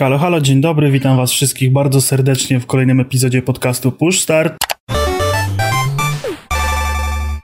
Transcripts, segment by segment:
Halo, halo, dzień dobry, witam was wszystkich bardzo serdecznie w kolejnym epizodzie podcastu Push Start.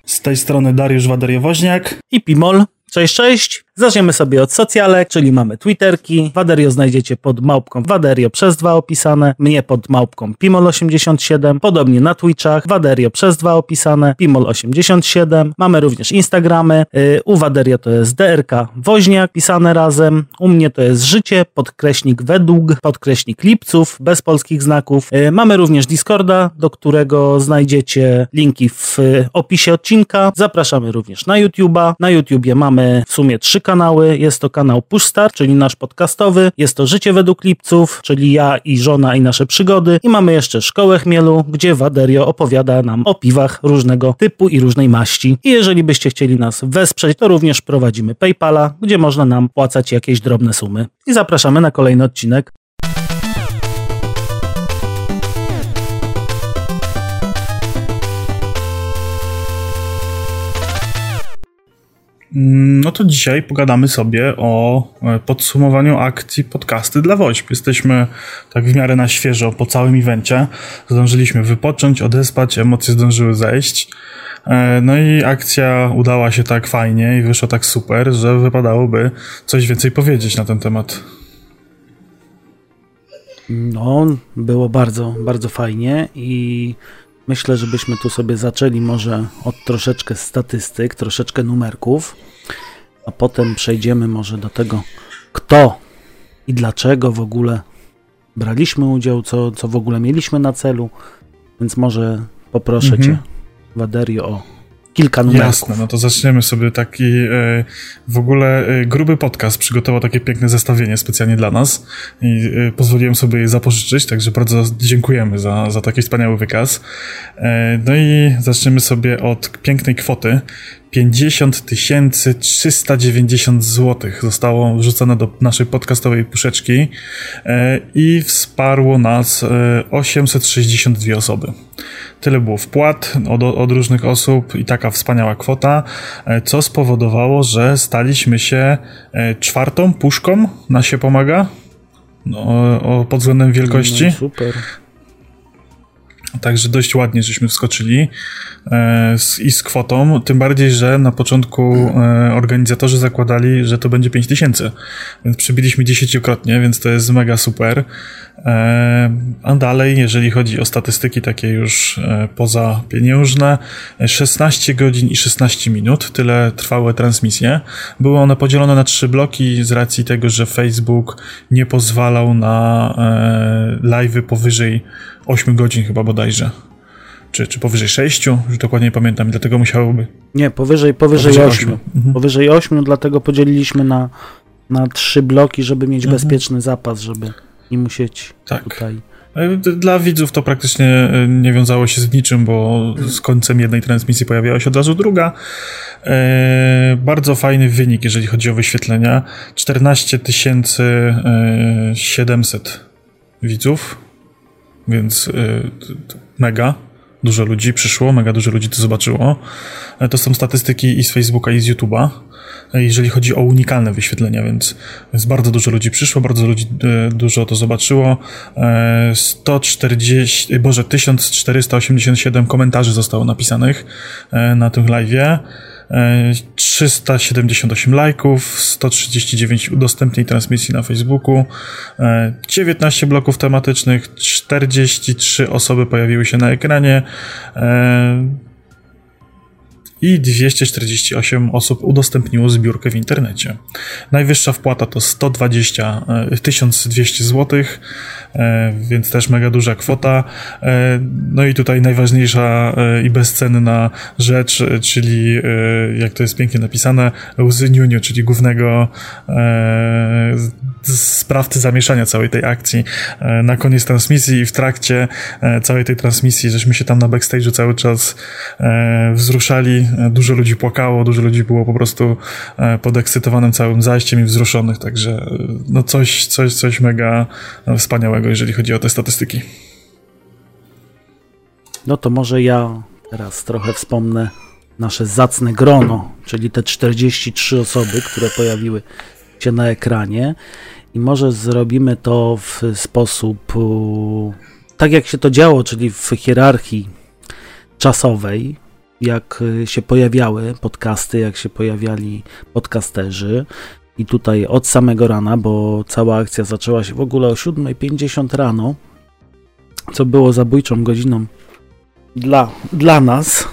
Z tej strony Dariusz Waderiowoźniak i Pimol. Cześć, cześć. Zaczniemy sobie od socjalek, czyli mamy Twitterki. Waderio znajdziecie pod małpką Waderio przez dwa opisane, mnie pod małpką Pimol87, podobnie na Twitchach, Waderio przez dwa opisane, Pimol87. Mamy również Instagramy, yy, u Waderio to jest DRK Woźniak pisane razem, u mnie to jest życie, podkreśnik według, podkreśnik lipców, bez polskich znaków. Yy, mamy również Discorda, do którego znajdziecie linki w opisie odcinka. Zapraszamy również na YouTube'a. Na YouTubie mamy w sumie trzy kanały. Jest to kanał Pushstar, czyli nasz podcastowy. Jest to Życie według Lipców, czyli ja i żona i nasze przygody. I mamy jeszcze Szkołę Chmielu, gdzie Waderio opowiada nam o piwach różnego typu i różnej maści. I jeżeli byście chcieli nas wesprzeć, to również prowadzimy PayPala, gdzie można nam płacać jakieś drobne sumy. I zapraszamy na kolejny odcinek. No to dzisiaj pogadamy sobie o e, podsumowaniu akcji podcasty dla WOŚP. Jesteśmy tak w miarę na świeżo po całym evencie. Zdążyliśmy wypocząć, odespać, emocje zdążyły zejść. E, no i akcja udała się tak fajnie i wyszła tak super, że wypadałoby coś więcej powiedzieć na ten temat. No, było bardzo, bardzo fajnie i Myślę, żebyśmy tu sobie zaczęli może od troszeczkę statystyk, troszeczkę numerków, a potem przejdziemy może do tego, kto i dlaczego w ogóle braliśmy udział, co, co w ogóle mieliśmy na celu. Więc może poproszę mhm. Cię, Waderio, o kilka numerów. Jasne, no to zaczniemy sobie taki e, w ogóle e, gruby podcast przygotował takie piękne zestawienie specjalnie dla nas i e, pozwoliłem sobie je zapożyczyć, także bardzo dziękujemy za, za taki wspaniały wykaz. No i zaczniemy sobie od pięknej kwoty, 50 390 zł zostało wrzucone do naszej podcastowej puszeczki e, i wsparło nas 862 e, osoby. Tyle było wpłat od, od różnych osób i taka wspaniała kwota, e, co spowodowało, że staliśmy się czwartą puszką na się pomaga no, o, pod względem wielkości. No, super. Także dość ładnie żeśmy wskoczyli e, z, i z kwotą, tym bardziej, że na początku e, organizatorzy zakładali, że to będzie 5000, więc przybiliśmy dziesięciokrotnie, więc to jest mega super. E, a dalej, jeżeli chodzi o statystyki takie już e, poza pieniężne, 16 godzin i 16 minut, tyle trwały transmisje. Były one podzielone na trzy bloki z racji tego, że Facebook nie pozwalał na e, live'y powyżej 8 godzin chyba bodajże. Czy, czy powyżej 6, już dokładnie nie pamiętam, dlatego musiałoby... Nie, powyżej, powyżej, powyżej 8. 8. Mhm. Powyżej 8, dlatego podzieliliśmy na, na trzy bloki, żeby mieć mhm. bezpieczny zapas, żeby nie musieć tak. tutaj... E, dla widzów to praktycznie e, nie wiązało się z niczym, bo z końcem jednej transmisji pojawiała się od razu druga. E, bardzo fajny wynik, jeżeli chodzi o wyświetlenia. 14 700 widzów więc y, mega dużo ludzi przyszło, mega dużo ludzi to zobaczyło. E, to są statystyki i z Facebooka, i z YouTube'a, jeżeli chodzi o unikalne wyświetlenia, więc, więc bardzo dużo ludzi przyszło, bardzo ludzi e, dużo to zobaczyło. 140, boże, 1487 komentarzy zostało napisanych na tym live'ie. 378 lajków, 139 udostępnień transmisji na Facebooku, 19 bloków tematycznych, 43 osoby pojawiły się na ekranie i 248 osób udostępniło zbiórkę w internecie. Najwyższa wpłata to 120 1200 zł, więc też mega duża kwota. E, no i tutaj najważniejsza e, i bezcenna rzecz, czyli e, jak to jest pięknie napisane, łzy Niuniu, czyli głównego sprawcy zamieszania całej tej akcji. Na koniec transmisji i w trakcie całej tej transmisji, żeśmy się tam na backstage'u cały czas wzruszali E, dużo ludzi płakało, dużo ludzi było po prostu e, podekscytowanym całym zajściem i wzruszonych, także e, no coś, coś, coś mega wspaniałego, jeżeli chodzi o te statystyki. No to może ja teraz trochę wspomnę nasze zacne grono, czyli te 43 osoby, które pojawiły się na ekranie. I może zrobimy to w sposób tak, jak się to działo, czyli w hierarchii czasowej, jak się pojawiały podcasty, jak się pojawiali podcasterzy. I tutaj od samego rana, bo cała akcja zaczęła się w ogóle o 7.50 rano, co było zabójczą godziną dla, dla nas.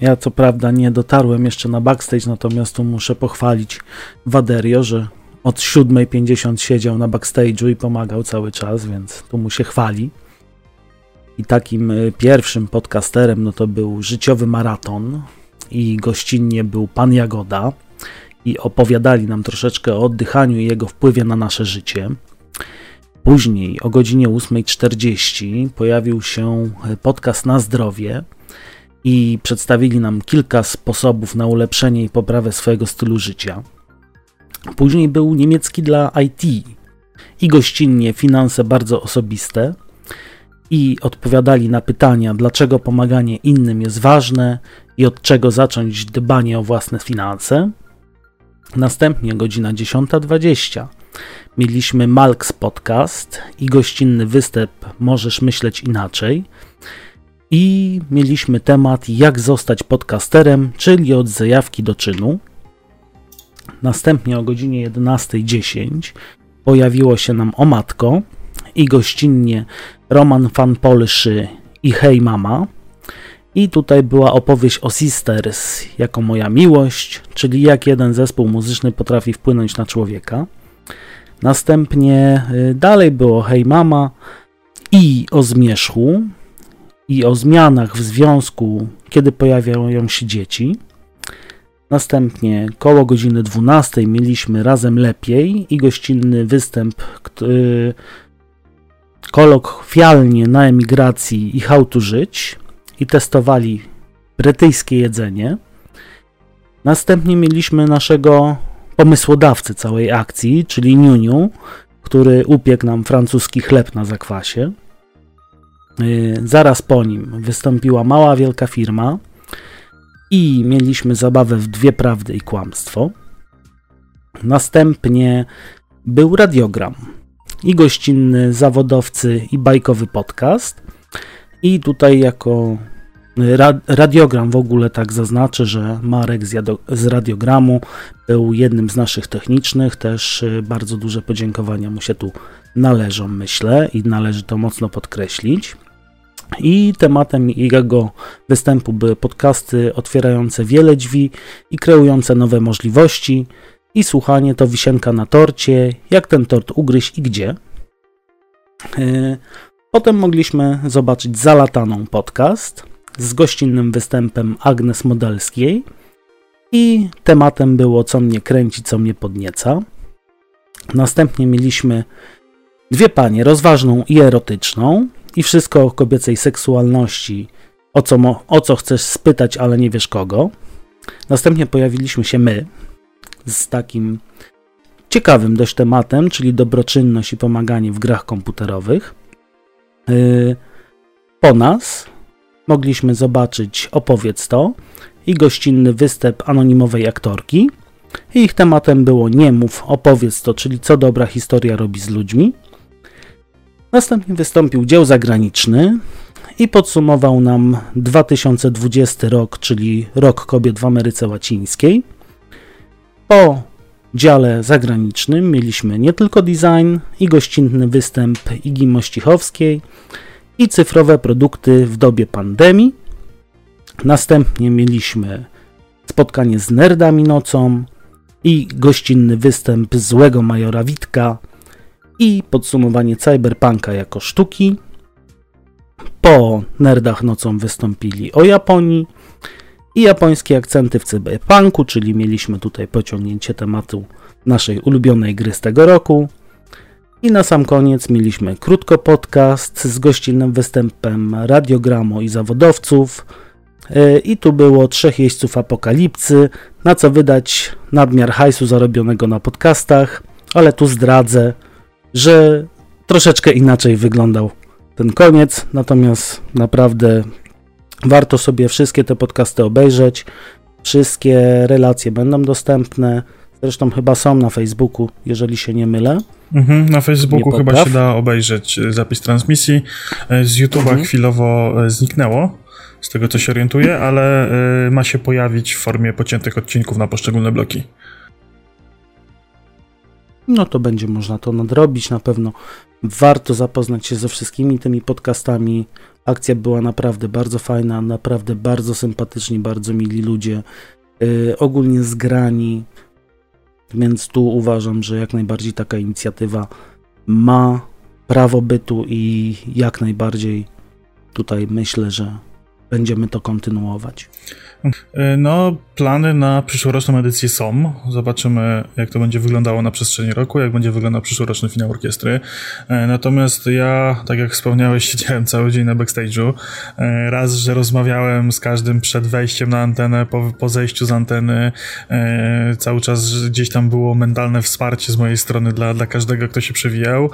Ja co prawda nie dotarłem jeszcze na backstage, natomiast tu muszę pochwalić Waderio, że od 7.50 siedział na backstage'u i pomagał cały czas, więc tu mu się chwali. I takim y, pierwszym podcasterem no to był Życiowy Maraton i gościnnie był Pan Jagoda i opowiadali nam troszeczkę o oddychaniu i jego wpływie na nasze życie. Później o godzinie 8.40 pojawił się y, podcast na zdrowie i przedstawili nam kilka sposobów na ulepszenie i poprawę swojego stylu życia. Później był niemiecki dla IT i gościnnie finanse bardzo osobiste i odpowiadali na pytania, dlaczego pomaganie innym jest ważne i od czego zacząć dbanie o własne finanse. Następnie godzina 10.20 mieliśmy Malks Podcast i gościnny występ Możesz myśleć inaczej. I mieliśmy temat jak zostać podcasterem, czyli od zajawki do czynu. Następnie o godzinie 11.10 pojawiło się nam O Matko i gościnnie Roman Fan Polszy i Hej Mama. I tutaj była opowieść o Sisters jako moja miłość, czyli jak jeden zespół muzyczny potrafi wpłynąć na człowieka. Następnie y, dalej było Hej Mama i o zmierzchu i o zmianach w związku, kiedy pojawiają się dzieci. Następnie koło godziny 12 mieliśmy Razem Lepiej i gościnny występ który, kolokwialnie na emigracji i how to żyć i testowali brytyjskie jedzenie. Następnie mieliśmy naszego pomysłodawcę całej akcji, czyli Niuniu, który upiekł nam francuski chleb na zakwasie. Y, zaraz po nim wystąpiła mała wielka firma, i mieliśmy zabawę w dwie prawdy i kłamstwo. Następnie był radiogram i gościnny zawodowcy i bajkowy podcast. I tutaj jako radiogram w ogóle tak zaznaczę, że Marek z radiogramu był jednym z naszych technicznych, też y, bardzo duże podziękowania mu się tu należą, myślę, i należy to mocno podkreślić. I tematem jego występu były podcasty otwierające wiele drzwi i kreujące nowe możliwości. I słuchanie to wisienka na torcie, jak ten tort ugryźć i gdzie. E, potem mogliśmy zobaczyć Zalataną podcast z gościnnym występem Agnes Modelskiej. I tematem było co mnie kręci, co mnie podnieca. Następnie mieliśmy dwie panie, rozważną i erotyczną i wszystko o kobiecej seksualności, o co, o co chcesz spytać, ale nie wiesz kogo. Następnie pojawiliśmy się my z takim ciekawym dość tematem, czyli dobroczynność i pomaganie w grach komputerowych. Yy, po nas mogliśmy zobaczyć Opowiedz to i gościnny występ anonimowej aktorki. Ich tematem było Nie mów, opowiedz to, czyli co dobra historia robi z ludźmi. Następnie wystąpił dzieł zagraniczny i podsumował nam 2020 rok, czyli rok kobiet w Ameryce Łacińskiej. Po dziale zagranicznym mieliśmy nie tylko design i gościnny występ Igi Mościchowskiej i cyfrowe produkty w dobie pandemii. Następnie mieliśmy spotkanie z nerdami nocą i gościnny występ złego majora Witka i podsumowanie cyberpunka jako sztuki. Po Nerdach nocą wystąpili o Japonii i japońskie akcenty w cyberpunku, czyli mieliśmy tutaj pociągnięcie tematu naszej ulubionej gry z tego roku. I na sam koniec mieliśmy krótko podcast z gościnnym występem radiogramu i zawodowców, y, i tu było trzech jeźdźców apokalipsy, na co wydać nadmiar hajsu zarobionego na podcastach, ale tu zdradzę, że troszeczkę inaczej wyglądał ten koniec, natomiast naprawdę warto sobie wszystkie te podcasty obejrzeć. Wszystkie relacje będą dostępne. Zresztą chyba są na Facebooku, jeżeli się nie mylę. Mhm, na Facebooku chyba się da obejrzeć e, zapis transmisji. E, z YouTube'a mhm. chwilowo e, zniknęło, z tego co się orientuję, ale ma się pojawić w formie pociętych odcinków na poszczególne bloki. No to będzie można to nadrobić na pewno. Warto zapoznać się ze wszystkimi tymi podcastami. Akcja była naprawdę bardzo fajna, naprawdę bardzo sympatyczni, bardzo mili ludzie, yy, ogólnie zgrani, więc tu uważam, że jak najbardziej taka inicjatywa ma prawo bytu i jak najbardziej tutaj myślę, że będziemy to kontynuować. E, no, plany na przyszłoroczną edycję są. Zobaczymy, jak to będzie wyglądało na przestrzeni roku, jak będzie wyglądał przyszłoroczny finał orkiestry. E, natomiast ja, tak jak wspomniałeś, siedziałem cały dzień na backstage'u. E, raz, że rozmawiałem z każdym przed wejściem na antenę, po, po zejściu z anteny. Cały czas gdzieś tam było mentalne wsparcie z mojej strony dla, dla każdego, kto się przewijał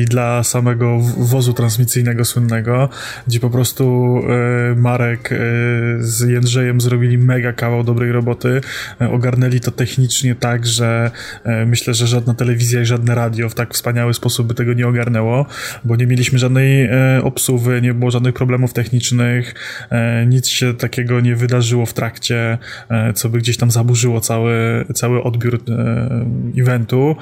i dla samego wozu transmisyjnego słynnego, gdzie po prostu Marek z Jędrzejem zrobili mega kawał dobrej roboty. E, ogarnęli to technicznie tak, że e, myślę, że żadna telewizja i żadne radio w tak wspaniały sposób by tego nie ogarnęło, bo nie mieliśmy żadnej e, obsuwy, nie było żadnych problemów technicznych, nic się takiego nie wydarzyło w trakcie, co by gdzieś tam zaburzyło cały, cały odbiór eventu.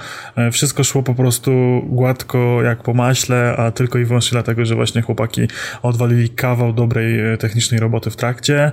Wszystko szło po prostu gładko jak po maśle, a tylko i wyłącznie dlatego, że właśnie chłopaki odwalili kawał dobrej technicznej roboty w trakcie.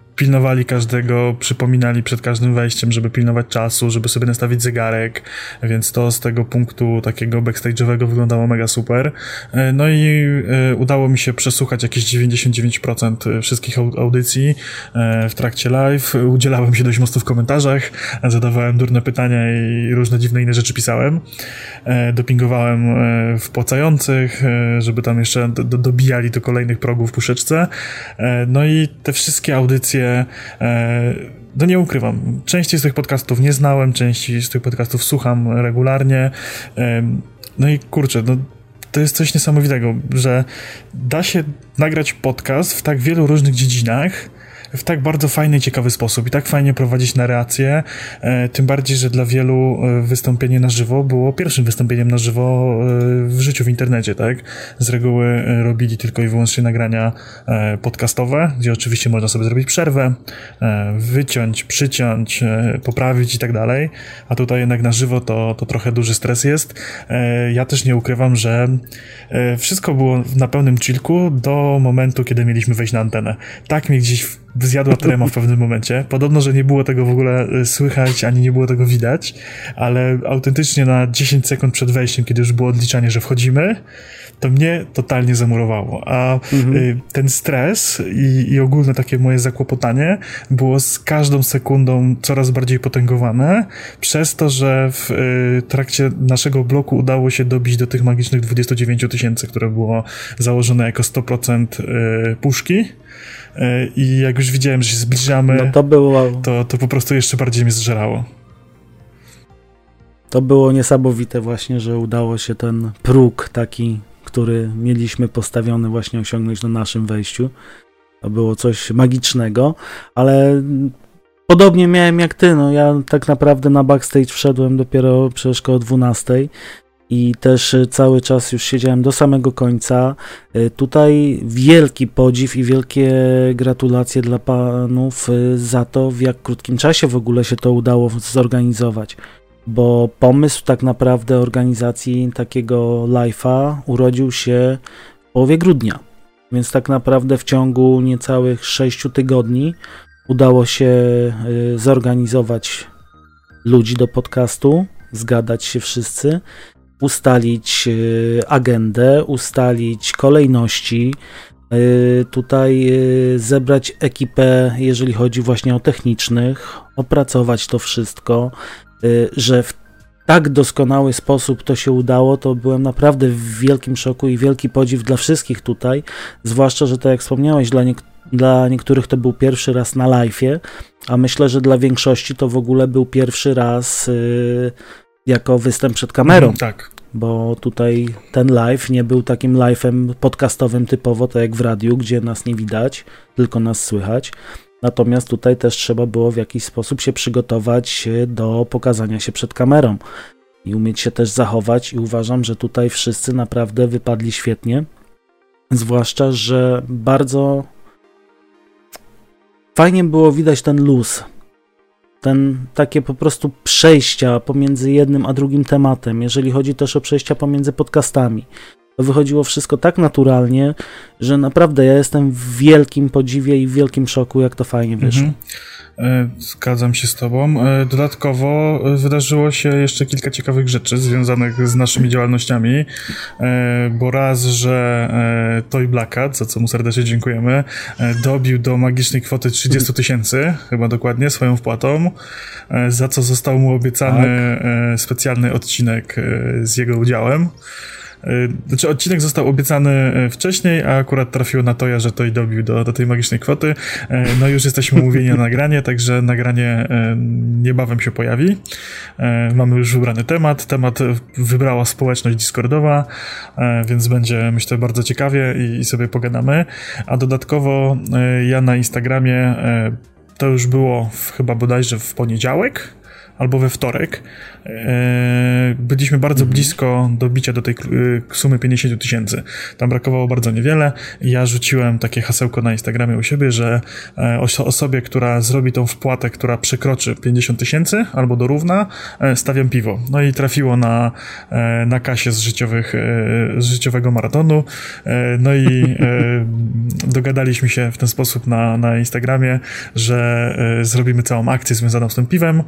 pilnowali każdego, przypominali przed każdym wejściem, żeby pilnować czasu, żeby sobie nastawić zegarek, więc to z tego punktu takiego backstage'owego wyglądało mega super. E, no i e, udało mi się przesłuchać jakieś 99% wszystkich audycji e, w trakcie live. Udzielałem się dość mocno w komentarzach, zadawałem durne pytania i różne dziwne inne rzeczy pisałem. Dopingowałem wpłacających, żeby tam jeszcze dobijali do kolejnych progów w puszeczce. No i te wszystkie audycje E, no nie ukrywam, części z tych podcastów nie znałem, części z tych podcastów słucham regularnie. E, no i kurczę, no to jest coś niesamowitego, że da się nagrać podcast w tak wielu różnych dziedzinach, w tak bardzo fajny ciekawy sposób i tak fajnie prowadzić narrację, e, tym bardziej, że dla wielu e, wystąpienie na żywo było pierwszym wystąpieniem na żywo e, w życiu w internecie, tak? Z reguły robili tylko i wyłącznie nagrania podcastowe, gdzie oczywiście można sobie zrobić przerwę, wyciąć, przyciąć, poprawić i tak dalej, a tutaj jednak na żywo to, to trochę duży stres jest. Ja też nie ukrywam, że wszystko było na pełnym chillku do momentu, kiedy mieliśmy wejść na antenę. Tak mnie gdzieś zjadła trema w pewnym momencie. Podobno, że nie było tego w ogóle e, słychać, ani nie było tego widać, ale autentycznie na 10 sekund przed wejściem, kiedy już było odliczanie, że wchodzimy, to mnie totalnie zamurowało. A mhm. Y, ten stres i, i ogólne takie moje zakłopotanie było z każdą sekundą coraz bardziej potęgowane, przez to, że w y, trakcie naszego bloku udało się dobić do tych magicznych 29 tysięcy, które było założone jako 100% y, puszki. I jak już widziałem, że się zbliżamy, no to, było... to, to po prostu jeszcze bardziej mnie zżerało. To było niesamowite właśnie, że udało się ten próg taki, który mieliśmy postawiony właśnie osiągnąć na naszym wejściu. To było coś magicznego, ale podobnie miałem jak ty, no ja tak naprawdę na backstage wszedłem dopiero przecież koło 12 i też e, cały czas już siedziałem do samego końca. E, tutaj wielki podziw i wielkie gratulacje dla panów e, za to, w jak krótkim czasie w ogóle się to udało zorganizować. Bo pomysł tak naprawdę organizacji takiego live'a urodził się w połowie grudnia. Więc tak naprawdę w ciągu niecałych 6 tygodni udało się zorganizować ludzi do podcastu, zgadać się wszyscy ustalić e, agendę, ustalić kolejności, e, tutaj zebrać ekipę, jeżeli chodzi właśnie o technicznych, opracować to wszystko, że w tak doskonały sposób to się udało, to byłem naprawdę w wielkim szoku i wielki podziw dla wszystkich tutaj, zwłaszcza, że tak jak wspomniałeś, dla, Dla niektórych to był pierwszy raz na live'ie, a myślę, że dla większości to w ogóle był pierwszy raz yy, jako występ przed kamerą. Mhm, tak. Bo tutaj ten live nie był takim live'em podcastowym typowo, tak jak w radiu, gdzie nas nie widać, tylko nas słychać. Natomiast tutaj też trzeba było w jakiś sposób się przygotować do pokazania się przed kamerą i umieć się też zachować. I uważam, że tutaj wszyscy naprawdę wypadli świetnie. Zwłaszcza, że bardzo fajnie było widać ten luz. Ten takie po prostu przejścia pomiędzy jednym a drugim tematem, jeżeli chodzi też o przejścia pomiędzy podcastami. To wychodziło wszystko tak naturalnie, że naprawdę ja jestem w wielkim podziwie i w wielkim szoku, jak to fajnie wyszło. Mhm. Zgadzam się z Tobą. E, dodatkowo e, wydarzyło się jeszcze kilka ciekawych rzeczy związanych z naszymi działalnościami, bo raz, że Toy Blackat, za co mu serdecznie dziękujemy, dobił do magicznej kwoty 30 tysięcy, chyba dokładnie, swoją wpłatą, za co został mu obiecany tak. specjalny odcinek z jego udziałem. E, znaczy odcinek został obiecany e, wcześniej, a akurat trafiło na to, że to i dobił do, do tej magicznej kwoty. E, no już jesteśmy umówieni na nagranie, także nagranie niebawem się pojawi. Mamy już wybrany temat. Temat wybrała społeczność Discordowa, więc będzie myślę bardzo ciekawie i, i sobie pogadamy. A dodatkowo ja na Instagramie to już było w, chyba bodajże w poniedziałek albo we wtorek byliśmy bardzo mhm. blisko dobicia do tej e, sumy 50 tysięcy. Tam brakowało bardzo niewiele. Ja rzuciłem takie hasełko na Instagramie u siebie, że e, osobie, która zrobi tą wpłatę, która przekroczy 50 tysięcy albo dorówna, stawiam piwo. No i trafiło na, na kasie z, życiowych, z życiowego maratonu. No i dogadaliśmy się w ten sposób na, na Instagramie, że zrobimy całą akcję związaną z tym piwem.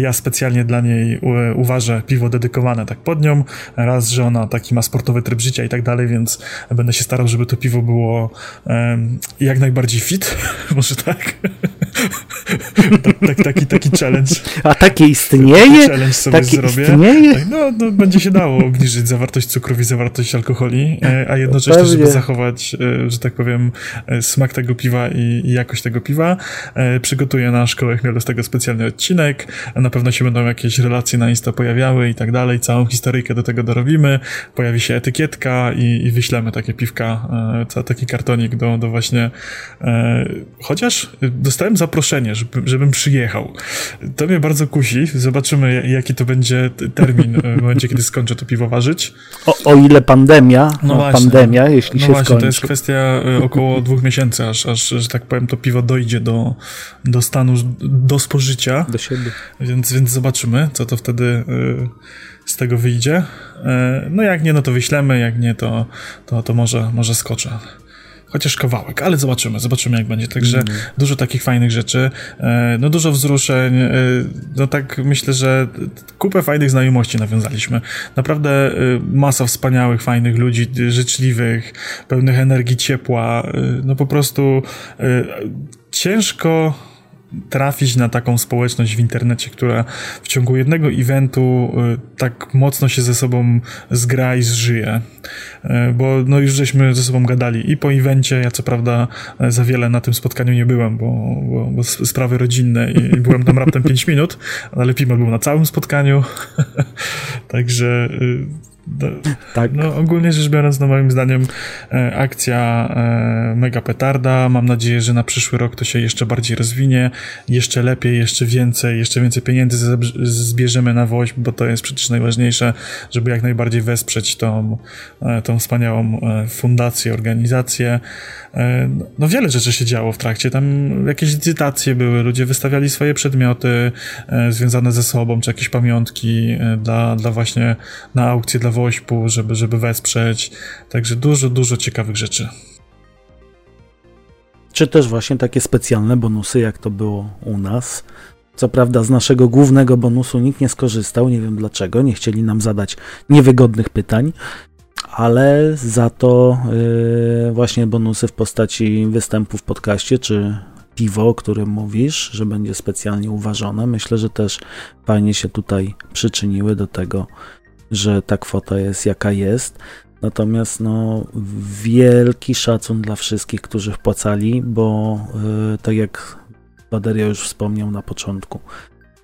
Ja specjalnie dla niej uważę piwo dedykowane tak pod nią. Raz, że ona taki ma sportowy tryb życia i tak dalej, więc będę się starał, żeby to piwo było um, jak najbardziej fit. Może tak? tak, tak taki, taki challenge. A takie istnieje? Taki challenge sobie takie zrobię. Istnieje? Tak, no, no, będzie się dało obniżyć zawartość cukrów i zawartość alkoholi, e, a jednocześnie, Pewnie. żeby zachować, e, że tak powiem, e, smak tego piwa i, i jakość tego piwa. Przygotuję na szkołę chmielu z tego specjalny odcinek. Na pewno się będą jakieś relacje na Insta pojawiały i tak dalej. Całą historyjkę do tego dorobimy. Pojawi się etykietka i, i wyślemy takie piwka, taki kartonik do, do właśnie chociaż dostałem zaproszenie, żeby, żebym przyjechał. To mnie bardzo kusi. Zobaczymy, jaki to będzie termin w momencie, kiedy skończę to piwo ważyć. O, o ile pandemia, no właśnie, pandemia, jeśli no się właśnie, skończy. to jest kwestia e, około dwóch miesięcy, aż, aż, że tak powiem, to piwo dojdzie do, do stanu, do spożycia. Do siebie. Więc, więc zobaczymy, co to wtedy e, z tego wyjdzie. E, no jak nie, no to wyślemy, jak nie, to, to, to może, może skoczę chociaż kawałek, ale zobaczymy, zobaczymy jak będzie. Także mm. dużo takich fajnych rzeczy, e, no dużo wzruszeń, no tak myślę, że kupę fajnych znajomości nawiązaliśmy. Naprawdę masa wspaniałych, fajnych ludzi, życzliwych, pełnych energii, ciepła, no po prostu ciężko trafić na taką społeczność w internecie, która w ciągu jednego eventu y, tak mocno się ze sobą zgra i zżyje. Y, bo no już żeśmy ze sobą gadali i po evencie, ja co prawda y, za wiele na tym spotkaniu nie byłem, bo, bo, bo sprawy rodzinne i, i byłem tam raptem 5 minut, ale Pimel był na całym spotkaniu. Także no, tak. No, ogólnie rzecz biorąc, no moim zdaniem e, akcja e, mega petarda. Mam nadzieję, że na przyszły rok to się jeszcze bardziej rozwinie, jeszcze lepiej, jeszcze więcej, jeszcze więcej pieniędzy zbierzemy na woź, bo to jest przecież najważniejsze, żeby jak najbardziej wesprzeć tą, e, tą wspaniałą e, fundację, organizację. E, no wiele rzeczy się działo w trakcie, tam jakieś licytacje były, ludzie wystawiali swoje przedmioty e, związane ze sobą, czy jakieś pamiątki dla, dla właśnie na aukcję dla Wośpu, żeby, żeby wesprzeć. Także dużo, dużo ciekawych rzeczy. Czy też właśnie takie specjalne bonusy, jak to było u nas. Co prawda z naszego głównego bonusu nikt nie skorzystał, nie wiem dlaczego, nie chcieli nam zadać niewygodnych pytań, ale za to yy, właśnie bonusy w postaci występu w podcaście, czy piwo, o którym mówisz, że będzie specjalnie uważone, myślę, że też fajnie się tutaj przyczyniły do tego, że ta kwota jest jaka jest. Natomiast no, wielki szacun dla wszystkich, którzy wpłacali, bo yy, tak jak Baderia już wspomniał na początku,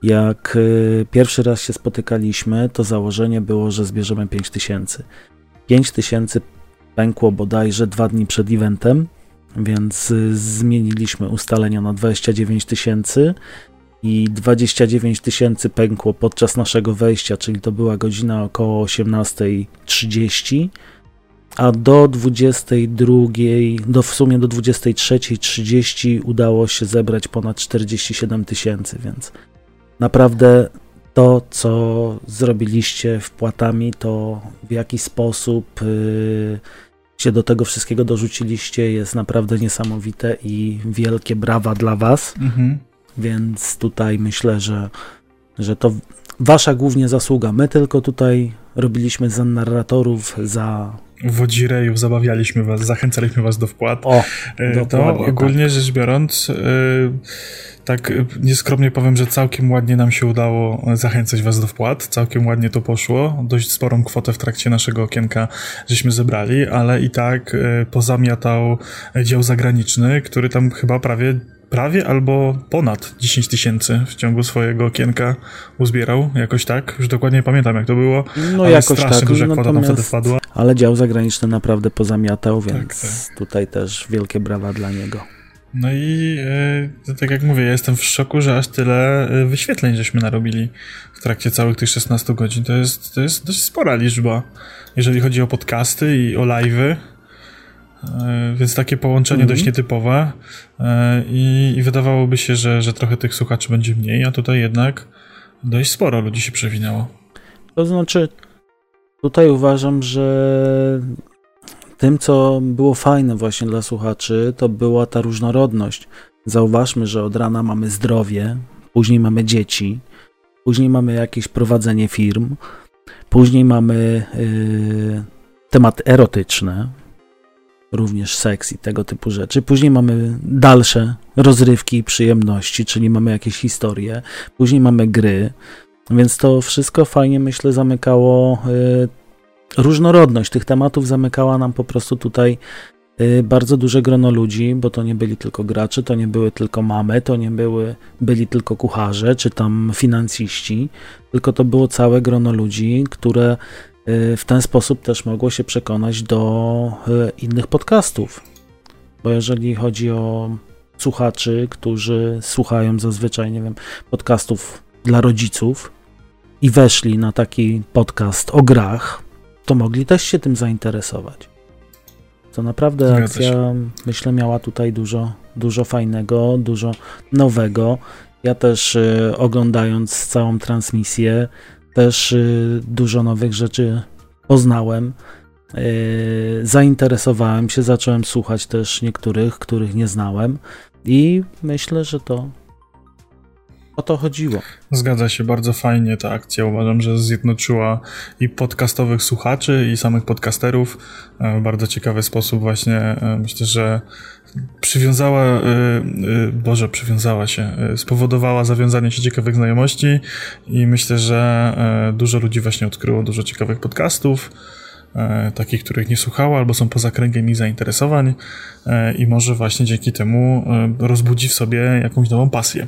jak yy, pierwszy raz się spotykaliśmy, to założenie było, że zbierzemy 5000. 5000 pękło bodajże dwa dni przed eventem, więc yy, zmieniliśmy ustalenia na 29 tysięcy i 29 tysięcy pękło podczas naszego wejścia, czyli to była godzina około 18.30, a do 22, do w sumie do 23.30 udało się zebrać ponad 47 tysięcy, więc naprawdę to, co zrobiliście wpłatami, to w jaki sposób yy, się do tego wszystkiego dorzuciliście, jest naprawdę niesamowite i wielkie brawa dla Was. Mhm. Więc tutaj myślę, że, że to wasza głównie zasługa. My tylko tutaj robiliśmy za narratorów, za wodzirejów, zabawialiśmy was, zachęcaliśmy was do wpłat. O, e, to ogólnie tak. rzecz biorąc, e, tak nieskromnie powiem, że całkiem ładnie nam się udało zachęcać was do wpłat, całkiem ładnie to poszło, dość sporą kwotę w trakcie naszego okienka żeśmy zebrali, ale i tak e, pozamiatał dział zagraniczny, który tam chyba prawie prawie albo ponad 10 tysięcy w ciągu swojego okienka uzbierał, jakoś tak. Już dokładnie nie pamiętam, jak to było. No ale jakoś strasznie tak. duża kwota tam wtedy wpadła. Ale dział zagraniczny naprawdę pozamiatał, tak, więc tak, tak. tutaj też wielkie brawa dla niego. No i e, tak jak mówię, ja jestem w szoku, że aż tyle e, wyświetleń żeśmy narobili w trakcie całych tych 16 godzin. To jest, to jest dość spora liczba, jeżeli chodzi o podcasty i o live'y. E, więc takie połączenie dość mhm. nietypowe e, i, i, wydawałoby się, że, że trochę tych słuchaczy będzie mniej, a tutaj jednak dość sporo ludzi się przewinęło. To znaczy, tutaj uważam, że tym, co było fajne właśnie dla słuchaczy, to była ta różnorodność. Zauważmy, że od rana mamy zdrowie, później mamy dzieci, później mamy jakieś prowadzenie firm, później mamy yy, tematy erotyczne, również seks i tego typu rzeczy. Później mamy dalsze rozrywki i przyjemności, czyli mamy jakieś historie, później mamy gry, więc to wszystko fajnie, myślę, zamykało y, różnorodność tych tematów, zamykała nam po prostu tutaj y, bardzo duże grono ludzi, bo to nie byli tylko gracze, to nie były tylko mamy, to nie były, byli tylko kucharze, czy tam financiści, tylko to było całe grono ludzi, które w ten sposób też mogło się przekonać do y, innych podcastów. Bo jeżeli chodzi o słuchaczy, którzy słuchają zazwyczaj, nie wiem, podcastów dla rodziców i weszli na taki podcast o grach, to mogli też się tym zainteresować. To naprawdę akcja, myślę, miała tutaj dużo, dużo fajnego, dużo nowego. Ja też y, oglądając całą transmisję, też y, dużo nowych rzeczy poznałem. Y, zainteresowałem się, zacząłem słuchać też niektórych, których nie znałem i myślę, że to o to chodziło. Zgadza się, bardzo fajnie ta akcja. Uważam, że zjednoczyła i podcastowych słuchaczy, i samych podcasterów e, w bardzo ciekawy sposób. Właśnie e, myślę, że przywiązała, e, Boże, przywiązała się, spowodowała zawiązanie się ciekawych znajomości i myślę, że dużo ludzi właśnie odkryło dużo ciekawych podcastów takich, których nie słuchało, albo są poza kręgiem ich zainteresowań i może właśnie dzięki temu rozbudzi w sobie jakąś nową pasję.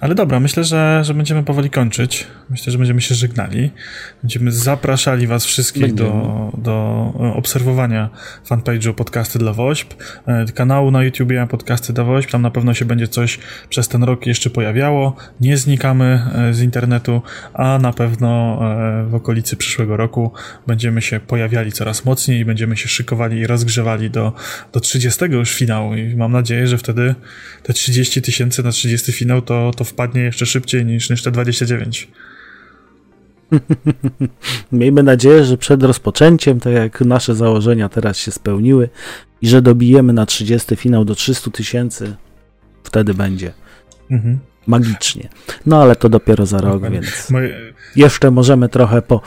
Ale dobra, myślę, że, że będziemy powoli kończyć. Myślę, że będziemy się żegnali. Będziemy zapraszali Was wszystkich do, do obserwowania fanpage'u Podcasty dla WOŚP, e, kanału na YouTubie Podcasty dla WOŚP. Tam na pewno się będzie coś przez ten rok jeszcze pojawiało. Nie znikamy e, z internetu, a na pewno e, w okolicy przyszłego roku będziemy się pojawiali coraz mocniej i będziemy się szykowali i rozgrzewali do, do 30 już finału. I mam nadzieję, że wtedy te 30 tysięcy na 30 finał to, to wpadnie jeszcze szybciej niż, niż te 29. Miejmy nadzieję, że przed rozpoczęciem, tak jak nasze założenia teraz się spełniły i że dobijemy na 30 finał do 300 tysięcy, wtedy będzie mhm. magicznie. No ale to dopiero za rok, więc Moje... jeszcze możemy trochę po,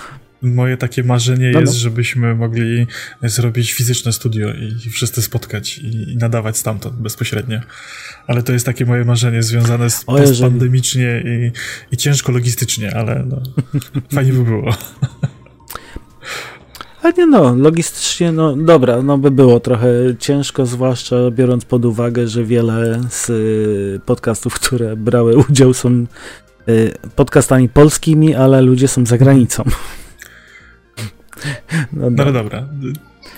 moje takie marzenie no, no. jest, żebyśmy mogli zrobić fizyczne studio i wszyscy spotkać i, i nadawać stamtąd bezpośrednio. Ale to jest takie moje marzenie związane z o, i, i, ciężko logistycznie, ale no, fajnie by było. A nie no, logistycznie, no dobra, no by było trochę ciężko, zwłaszcza biorąc pod uwagę, że wiele z y, podcastów, które brały udział są y, podcastami polskimi, ale ludzie są za granicą. No, no dobra.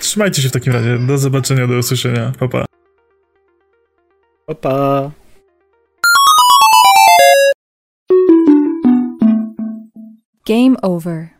Trzymajcie się w takim razie. Do zobaczenia, do usłyszenia. Papa. Papa. Game over.